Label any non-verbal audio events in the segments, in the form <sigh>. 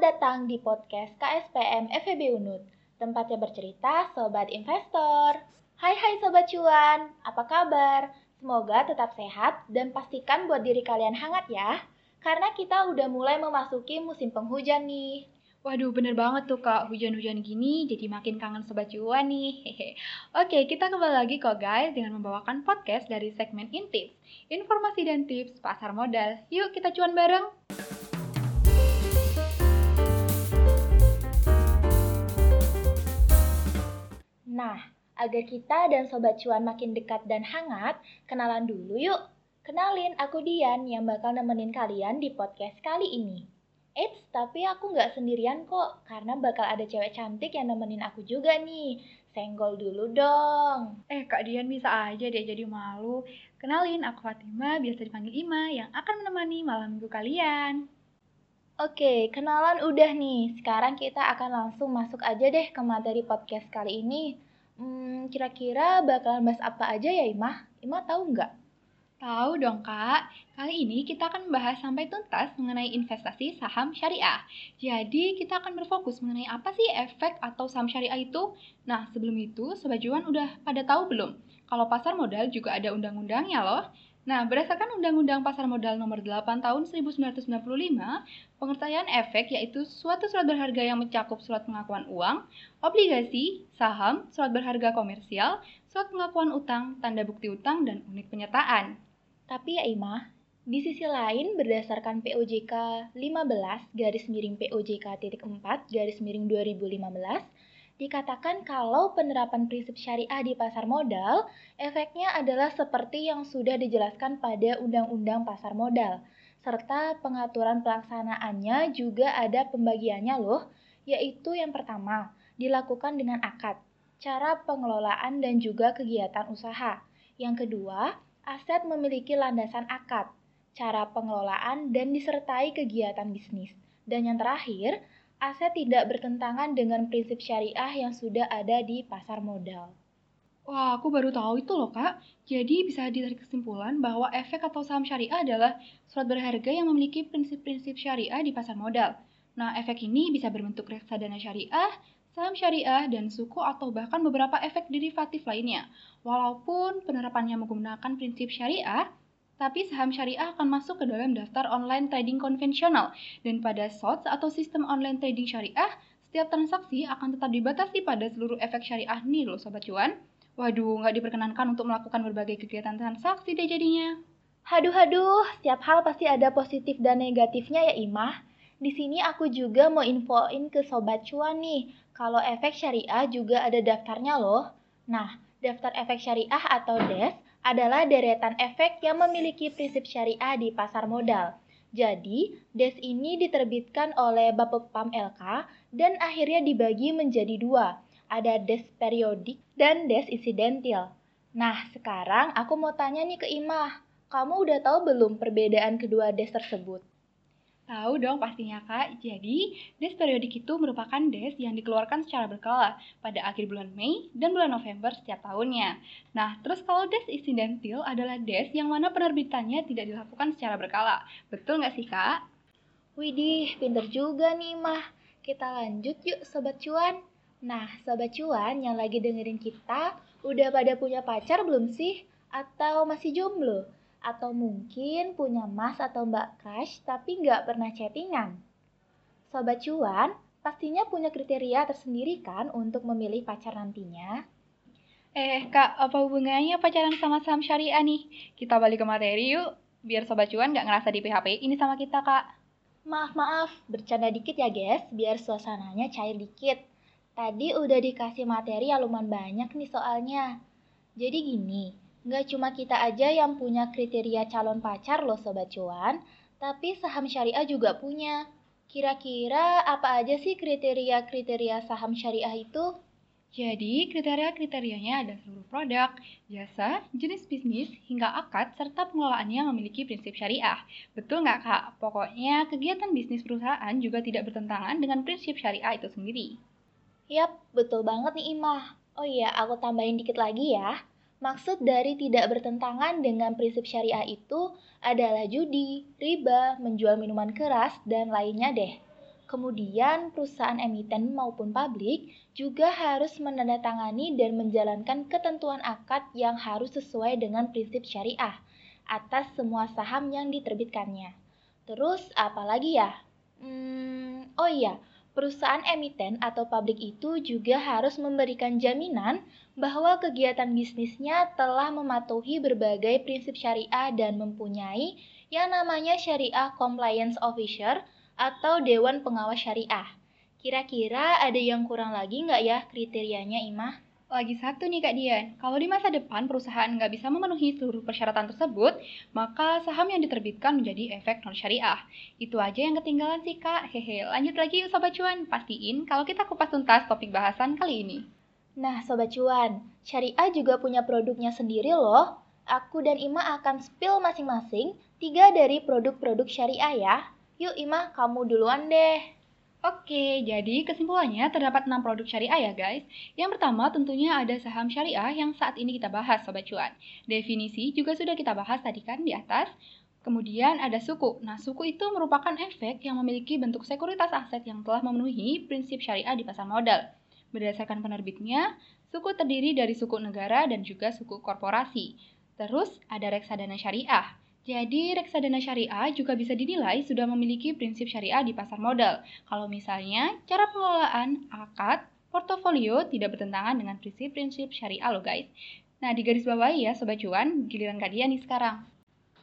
datang di podcast KSPM FEB Unut, tempatnya bercerita Sobat Investor. Hai hai Sobat Cuan, apa kabar? Semoga tetap sehat dan pastikan buat diri kalian hangat ya, karena kita udah mulai memasuki musim penghujan nih. Waduh, bener banget tuh kak, hujan-hujan gini jadi makin kangen Sobat Cuan nih. <laughs> Oke, kita kembali lagi kok guys dengan membawakan podcast dari segmen Intips, informasi dan tips pasar modal. Yuk kita cuan bareng! Nah, agar kita dan Sobat Cuan makin dekat dan hangat, kenalan dulu yuk. Kenalin, aku Dian yang bakal nemenin kalian di podcast kali ini. Eits, tapi aku nggak sendirian kok, karena bakal ada cewek cantik yang nemenin aku juga nih. Senggol dulu dong. Eh, Kak Dian bisa aja deh jadi malu. Kenalin, aku Fatima, biasa dipanggil Ima, yang akan menemani malam minggu kalian. Oke, kenalan udah nih. Sekarang kita akan langsung masuk aja deh ke materi podcast kali ini. Hmm, kira-kira bakalan bahas apa aja ya Imah? Imah tahu nggak? Tahu dong kak, kali ini kita akan membahas sampai tuntas mengenai investasi saham syariah. Jadi kita akan berfokus mengenai apa sih efek atau saham syariah itu. Nah sebelum itu Sobat Juan udah pada tahu belum? Kalau pasar modal juga ada undang-undangnya loh. Nah, berdasarkan Undang-Undang Pasar Modal Nomor 8 Tahun 1995, pengertian efek yaitu suatu surat berharga yang mencakup surat pengakuan uang, obligasi, saham, surat berharga komersial, surat pengakuan utang, tanda bukti utang, dan unit penyertaan. Tapi ya Imah, di sisi lain berdasarkan POJK 15 garis miring POJK titik 4 garis miring 2015, dikatakan kalau penerapan prinsip syariah di pasar modal, efeknya adalah seperti yang sudah dijelaskan pada Undang-Undang Pasar Modal, serta pengaturan pelaksanaannya juga ada pembagiannya loh, yaitu yang pertama, dilakukan dengan akad, cara pengelolaan dan juga kegiatan usaha. Yang kedua, aset memiliki landasan akad, cara pengelolaan dan disertai kegiatan bisnis. Dan yang terakhir, aset tidak bertentangan dengan prinsip syariah yang sudah ada di pasar modal. Wah, aku baru tahu itu loh, Kak. Jadi bisa ditarik kesimpulan bahwa efek atau saham syariah adalah surat berharga yang memiliki prinsip-prinsip syariah di pasar modal. Nah, efek ini bisa berbentuk reksadana syariah, saham syariah, dan suku atau bahkan beberapa efek derivatif lainnya. Walaupun penerapannya menggunakan prinsip syariah, tapi saham syariah akan masuk ke dalam daftar online trading konvensional. Dan pada SOTS atau sistem online trading syariah, setiap transaksi akan tetap dibatasi pada seluruh efek syariah nih loh Sobat Cuan. Waduh, nggak diperkenankan untuk melakukan berbagai kegiatan transaksi deh jadinya. Haduh-haduh, setiap hal pasti ada positif dan negatifnya ya Imah. Di sini aku juga mau infoin ke Sobat Cuan nih, kalau efek syariah juga ada daftarnya loh. Nah, daftar efek syariah atau DES adalah deretan efek yang memiliki prinsip syariah di pasar modal. Jadi, DES ini diterbitkan oleh Bapepam LK dan akhirnya dibagi menjadi dua. Ada DES periodik dan DES insidentil. Nah, sekarang aku mau tanya nih ke Imah. Kamu udah tahu belum perbedaan kedua DES tersebut? Tahu dong pastinya Kak. Jadi, DES periodik itu merupakan DES yang dikeluarkan secara berkala pada akhir bulan Mei dan bulan November setiap tahunnya. Nah, terus kalau DES insidentil adalah DES yang mana penerbitannya tidak dilakukan secara berkala. Betul nggak sih Kak? Widih, pinter juga nih Mah. Kita lanjut yuk Sobat Cuan. Nah, Sobat Cuan yang lagi dengerin kita, udah pada punya pacar belum sih? Atau masih jomblo? Atau mungkin punya mas atau mbak crush tapi nggak pernah chattingan. Sobat cuan, pastinya punya kriteria tersendiri kan untuk memilih pacar nantinya. Eh kak, apa hubungannya pacaran sama saham syariah nih? Kita balik ke materi yuk, biar Sobat Cuan nggak ngerasa di PHP ini sama kita kak. Maaf-maaf, bercanda dikit ya guys, biar suasananya cair dikit. Tadi udah dikasih materi yang lumayan banyak nih soalnya. Jadi gini, Nggak cuma kita aja yang punya kriteria calon pacar loh Sobat Cuan, tapi saham syariah juga punya. Kira-kira apa aja sih kriteria-kriteria saham syariah itu? Jadi, kriteria-kriterianya ada seluruh produk, jasa, jenis bisnis, hingga akad, serta pengelolaannya memiliki prinsip syariah. Betul nggak, Kak? Pokoknya, kegiatan bisnis perusahaan juga tidak bertentangan dengan prinsip syariah itu sendiri. Yap, betul banget nih Imah. Oh iya, aku tambahin dikit lagi ya. Maksud dari tidak bertentangan dengan prinsip syariah itu adalah judi, riba, menjual minuman keras, dan lainnya deh. Kemudian, perusahaan emiten maupun publik juga harus menandatangani dan menjalankan ketentuan akad yang harus sesuai dengan prinsip syariah atas semua saham yang diterbitkannya. Terus, apalagi ya? Hmm, oh iya, perusahaan emiten atau publik itu juga harus memberikan jaminan bahwa kegiatan bisnisnya telah mematuhi berbagai prinsip syariah dan mempunyai yang namanya Syariah Compliance Officer atau Dewan Pengawas Syariah. Kira-kira ada yang kurang lagi nggak ya kriterianya, Imah? Lagi satu nih Kak Dian, kalau di masa depan perusahaan nggak bisa memenuhi seluruh persyaratan tersebut, maka saham yang diterbitkan menjadi efek non-syariah. Itu aja yang ketinggalan sih Kak. Hehe, lanjut lagi yuk Sobat Cuan. Pastiin kalau kita kupas tuntas topik bahasan kali ini. Nah Sobat Cuan, syariah juga punya produknya sendiri loh. Aku dan Ima akan spill masing-masing tiga dari produk-produk syariah ya. Yuk Imah, kamu duluan deh. Oke, jadi kesimpulannya terdapat 6 produk syariah ya guys. Yang pertama tentunya ada saham syariah yang saat ini kita bahas Sobat Cuan. Definisi juga sudah kita bahas tadi kan di atas. Kemudian ada suku. Nah, suku itu merupakan efek yang memiliki bentuk sekuritas aset yang telah memenuhi prinsip syariah di pasar modal. Berdasarkan penerbitnya, suku terdiri dari suku negara dan juga suku korporasi. Terus ada reksadana syariah. Jadi, reksadana syariah juga bisa dinilai sudah memiliki prinsip syariah di pasar modal. Kalau misalnya cara pengelolaan akad portofolio tidak bertentangan dengan prinsip-prinsip syariah loh guys. Nah, di garis bawah ya Sobat Cuan, giliran kalian nih sekarang.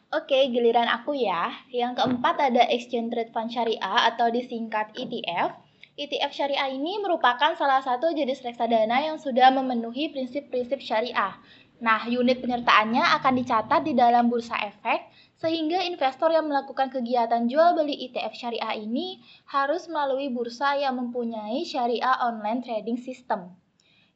Oke, giliran aku ya. Yang keempat ada Exchange Trade Fund Syariah atau disingkat ETF. ETF syariah ini merupakan salah satu jenis reksadana yang sudah memenuhi prinsip-prinsip syariah. Nah, unit penyertaannya akan dicatat di dalam bursa efek, sehingga investor yang melakukan kegiatan jual beli ETF syariah ini harus melalui bursa yang mempunyai syariah online trading system.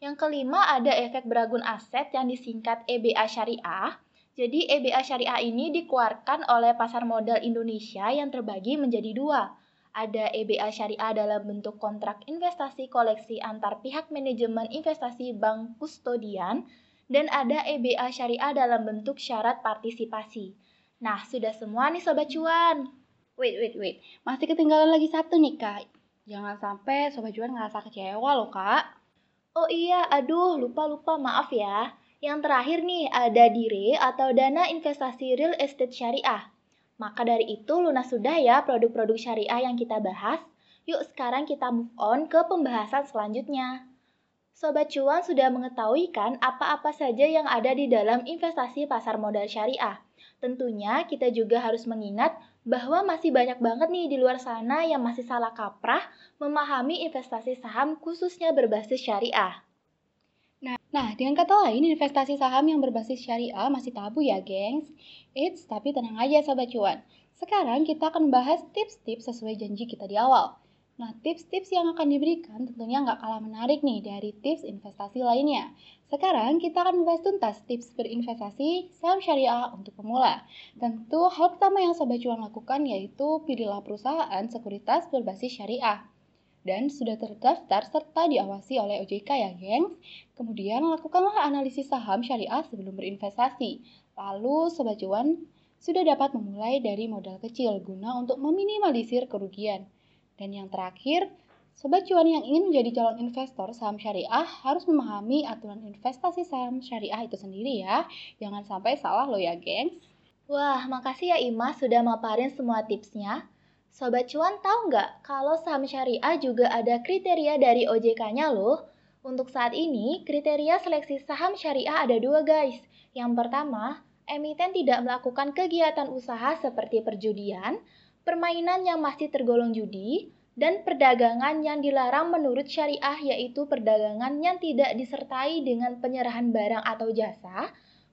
Yang kelima ada efek beragun aset yang disingkat EBA syariah. Jadi EBA syariah ini dikeluarkan oleh pasar modal Indonesia yang terbagi menjadi dua. Ada EBA syariah dalam bentuk kontrak investasi koleksi antar pihak manajemen investasi bank kustodian dan ada EBA syariah dalam bentuk syarat partisipasi. Nah, sudah semua nih Sobat Cuan. Wait, wait, wait. Masih ketinggalan lagi satu nih, Kak. Jangan sampai Sobat Cuan ngerasa kecewa loh, Kak. Oh iya, aduh, lupa-lupa, maaf ya. Yang terakhir nih, ada DIRE atau Dana Investasi Real Estate Syariah. Maka dari itu, lunas sudah ya produk-produk syariah yang kita bahas. Yuk sekarang kita move on ke pembahasan selanjutnya. Sobat Cuan sudah mengetahui kan apa-apa saja yang ada di dalam investasi pasar modal syariah. Tentunya kita juga harus mengingat bahwa masih banyak banget nih di luar sana yang masih salah kaprah memahami investasi saham khususnya berbasis syariah. Nah, nah, dengan kata lain, investasi saham yang berbasis syariah masih tabu ya, gengs. Eits, tapi tenang aja Sobat Cuan. Sekarang kita akan membahas tips-tips sesuai janji kita di awal. Nah, tips-tips yang akan diberikan tentunya nggak kalah menarik nih dari tips investasi lainnya. Sekarang kita akan membahas tuntas tips berinvestasi saham syariah untuk pemula. Tentu hal pertama yang Sobat Cuan lakukan yaitu pilihlah perusahaan sekuritas berbasis syariah dan sudah terdaftar serta diawasi oleh OJK ya gengs. Kemudian lakukanlah analisis saham syariah sebelum berinvestasi. Lalu Sobat Cuan sudah dapat memulai dari modal kecil guna untuk meminimalisir kerugian. Dan yang terakhir, Sobat cuan yang ingin menjadi calon investor saham syariah harus memahami aturan investasi saham syariah itu sendiri ya. Jangan sampai salah lo ya, gengs. Wah, makasih ya Ima sudah maparin semua tipsnya. Sobat cuan tahu nggak kalau saham syariah juga ada kriteria dari OJK-nya loh? Untuk saat ini, kriteria seleksi saham syariah ada dua guys. Yang pertama, emiten tidak melakukan kegiatan usaha seperti perjudian, permainan yang masih tergolong judi, dan perdagangan yang dilarang menurut syariah yaitu perdagangan yang tidak disertai dengan penyerahan barang atau jasa,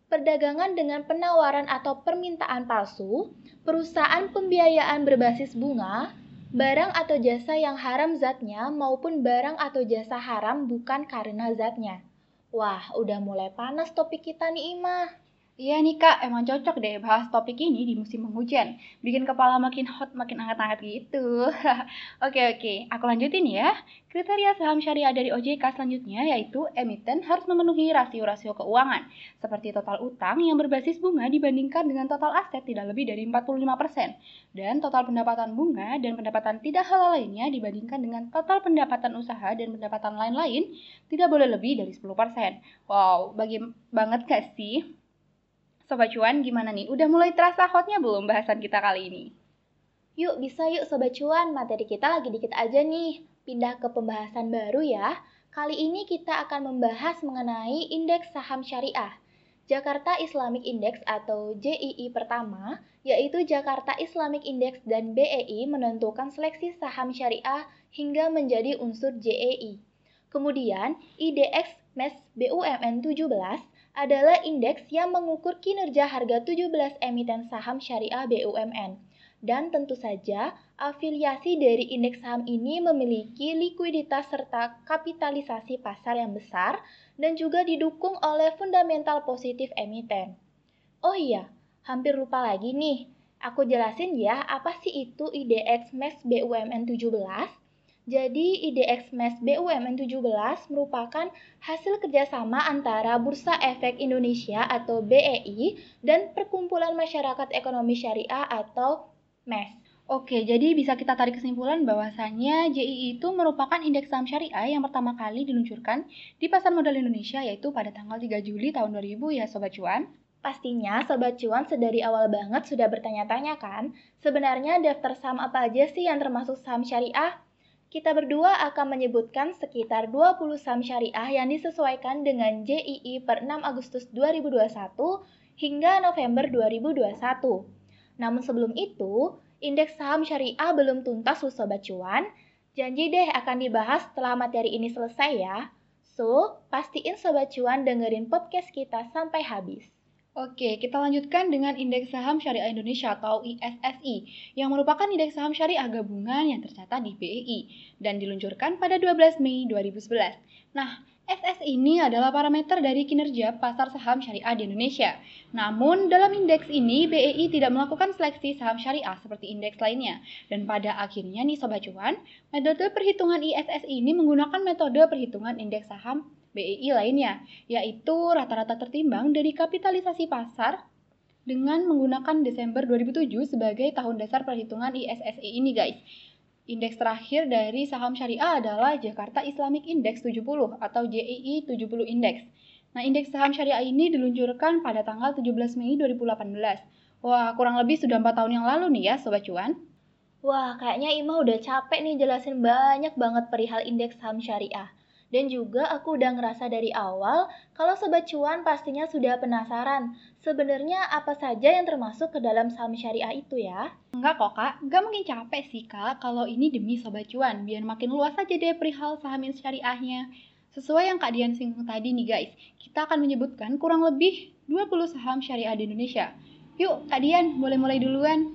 perdagangan dengan penawaran atau permintaan palsu, perusahaan pembiayaan berbasis bunga, barang atau jasa yang haram zatnya maupun barang atau jasa haram bukan karena zatnya. Wah, udah mulai panas topik kita nih Ima. Iya nih kak, emang cocok deh bahas topik ini di musim penghujan. Bikin kepala makin hot, makin hangat-hangat gitu. <laughs> oke oke, aku lanjutin ya. Kriteria saham syariah dari OJK selanjutnya yaitu emiten harus memenuhi rasio-rasio keuangan, seperti total utang yang berbasis bunga dibandingkan dengan total aset tidak lebih dari 45%, dan total pendapatan bunga dan pendapatan tidak halal lainnya dibandingkan dengan total pendapatan usaha dan pendapatan lain-lain tidak boleh lebih dari 10%. Wow, bagi banget gak sih? Sobat Cuan, gimana nih? Udah mulai terasa hotnya belum bahasan kita kali ini? Yuk, bisa yuk Sobat Cuan, materi kita lagi dikit aja nih. Pindah ke pembahasan baru ya. Kali ini kita akan membahas mengenai indeks saham syariah. Jakarta Islamic Index atau JII pertama, yaitu Jakarta Islamic Index dan BEI menentukan seleksi saham syariah hingga menjadi unsur JEI. Kemudian, IDX MES BUMN 17 adalah indeks yang mengukur kinerja harga 17 emiten saham syariah BUMN. Dan tentu saja, afiliasi dari indeks saham ini memiliki likuiditas serta kapitalisasi pasar yang besar dan juga didukung oleh fundamental positif emiten. Oh iya, hampir lupa lagi nih. Aku jelasin ya, apa sih itu IDX MES BUMN 17? Jadi IDX MES BUMN 17 merupakan hasil kerjasama antara Bursa Efek Indonesia atau BEI dan Perkumpulan Masyarakat Ekonomi Syariah atau MES. Oke, jadi bisa kita tarik kesimpulan bahwasannya JII itu merupakan indeks saham syariah yang pertama kali diluncurkan di pasar modal Indonesia yaitu pada tanggal 3 Juli tahun 2000 ya Sobat Cuan. Pastinya Sobat Cuan sedari awal banget sudah bertanya-tanya kan, sebenarnya daftar saham apa aja sih yang termasuk saham syariah? Kita berdua akan menyebutkan sekitar 20 saham syariah yang disesuaikan dengan JII per 6 Agustus 2021 hingga November 2021. Namun sebelum itu, indeks saham syariah belum tuntas Sobat Cuan. Janji deh akan dibahas setelah materi ini selesai ya. So, pastiin Sobat Cuan dengerin podcast kita sampai habis. Oke, kita lanjutkan dengan Indeks Saham Syariah Indonesia atau ISSI, yang merupakan indeks saham syariah gabungan yang tercatat di BEI dan diluncurkan pada 12 Mei 2011. Nah, SS ini adalah parameter dari kinerja pasar saham syariah di Indonesia. Namun, dalam indeks ini, BEI tidak melakukan seleksi saham syariah seperti indeks lainnya. Dan pada akhirnya nih Sobat Cuan, metode perhitungan ISSI ini menggunakan metode perhitungan indeks saham BEI lainnya, yaitu rata-rata tertimbang dari kapitalisasi pasar dengan menggunakan Desember 2007 sebagai tahun dasar perhitungan ISSI ini guys. Indeks terakhir dari saham syariah adalah Jakarta Islamic Index 70 atau JII 70 Index. Nah, indeks saham syariah ini diluncurkan pada tanggal 17 Mei 2018. Wah, kurang lebih sudah 4 tahun yang lalu nih ya, Sobat Cuan. Wah, kayaknya Ima udah capek nih jelasin banyak banget perihal indeks saham syariah. Dan juga aku udah ngerasa dari awal kalau Sobat Cuan pastinya sudah penasaran sebenarnya apa saja yang termasuk ke dalam saham syariah itu ya? Enggak kok kak, enggak mungkin capek sih kak kalau ini demi Sobat Cuan biar makin luas aja deh perihal saham syariahnya. Sesuai yang Kak Dian singgung tadi nih guys, kita akan menyebutkan kurang lebih 20 saham syariah di Indonesia. Yuk Kak Dian, boleh mulai duluan.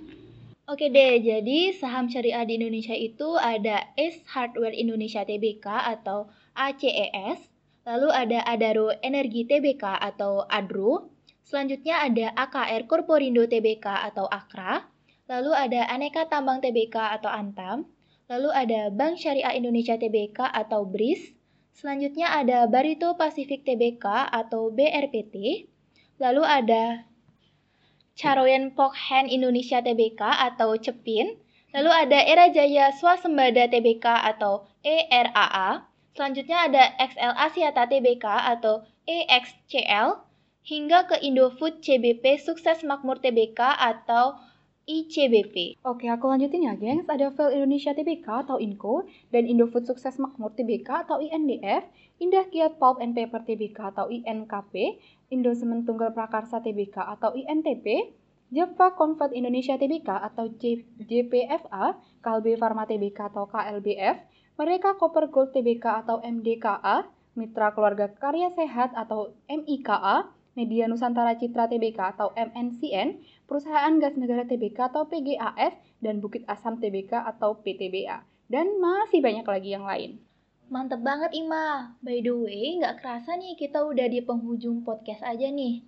Oke deh, jadi saham syariah di Indonesia itu ada Ace Hardware Indonesia Tbk atau ACES, lalu ada Adaro Energi Tbk atau ADRO, selanjutnya ada AKR Korporindo Tbk atau AKRA, lalu ada Aneka Tambang Tbk atau ANTAM, lalu ada Bank Syariah Indonesia Tbk atau BRIS, selanjutnya ada Barito Pacific Tbk atau BRPT, lalu ada Caroyen Pokhen Indonesia Tbk atau CEPIN, lalu ada Era Jaya Swasembada Tbk atau ERAA, selanjutnya ada XL Asiata Tbk atau EXCL, hingga ke Indofood CBP Sukses Makmur Tbk atau ICBP. Oke, aku lanjutin ya, gengs. Ada Vel Indonesia Tbk atau INCO dan Indofood Sukses Makmur Tbk atau INDF, Indah Kiat Pulp and Paper Tbk atau INKP, Indo Semen Tunggal Prakarsa Tbk atau INTP, Jepang Convert Indonesia Tbk atau JPFA, Kalbe Pharma Tbk atau KLBF, Mereka Copper Gold Tbk atau MDKA, Mitra Keluarga Karya Sehat atau MIKA, Media Nusantara Citra Tbk atau MNCN, Perusahaan Gas Negara Tbk atau PGAS, dan Bukit Asam Tbk atau PTBA. Dan masih banyak lagi yang lain. Mantep banget Ima. By the way, nggak kerasa nih kita udah di penghujung podcast aja nih.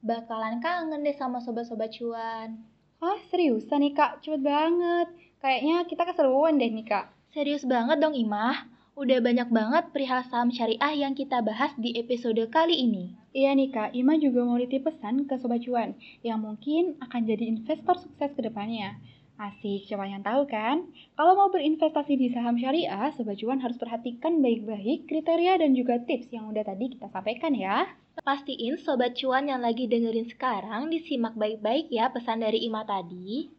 Bakalan kangen deh sama sobat-sobat cuan. Hah, seriusan nih kak? Cepet banget. Kayaknya kita keseruan deh nih kak. Serius banget dong Imah. Udah banyak banget perihal saham syariah yang kita bahas di episode kali ini. Iya nih kak, Ima juga mau nitip pesan ke Sobat Cuan yang mungkin akan jadi investor sukses ke depannya. Asik, siapa yang tahu kan? Kalau mau berinvestasi di saham syariah, Sobat Cuan harus perhatikan baik-baik kriteria dan juga tips yang udah tadi kita sampaikan ya. Pastiin Sobat Cuan yang lagi dengerin sekarang disimak baik-baik ya pesan dari Ima tadi.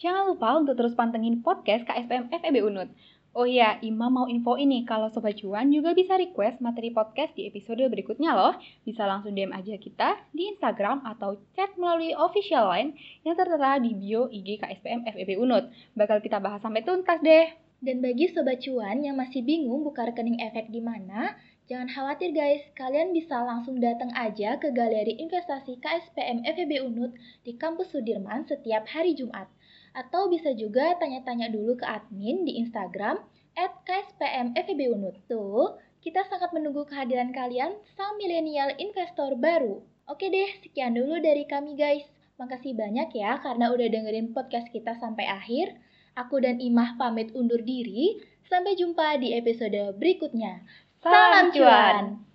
Jangan lupa untuk terus pantengin podcast KSPM FEB Unut. Oh iya, Ima mau info ini kalau Sobat Cuan juga bisa request materi podcast di episode berikutnya loh. Bisa langsung DM aja kita di Instagram atau chat melalui official line yang tertera di bio IG KSPM FEB Unut. Bakal kita bahas sampai tuntas deh. Dan bagi Sobat Cuan yang masih bingung buka rekening efek di mana, jangan khawatir guys, kalian bisa langsung datang aja ke Galeri Investasi KSPM FEB Unut di Kampus Sudirman setiap hari Jumat. Atau bisa juga tanya-tanya dulu ke admin di Instagram at KSPM FEB Unut. Tuh, kita sangat menunggu kehadiran kalian sang milenial investor baru. Oke deh, sekian dulu dari kami guys. Makasih banyak ya karena udah dengerin podcast kita sampai akhir. Aku dan Imah pamit undur diri. Sampai jumpa di episode berikutnya. Salam cuan!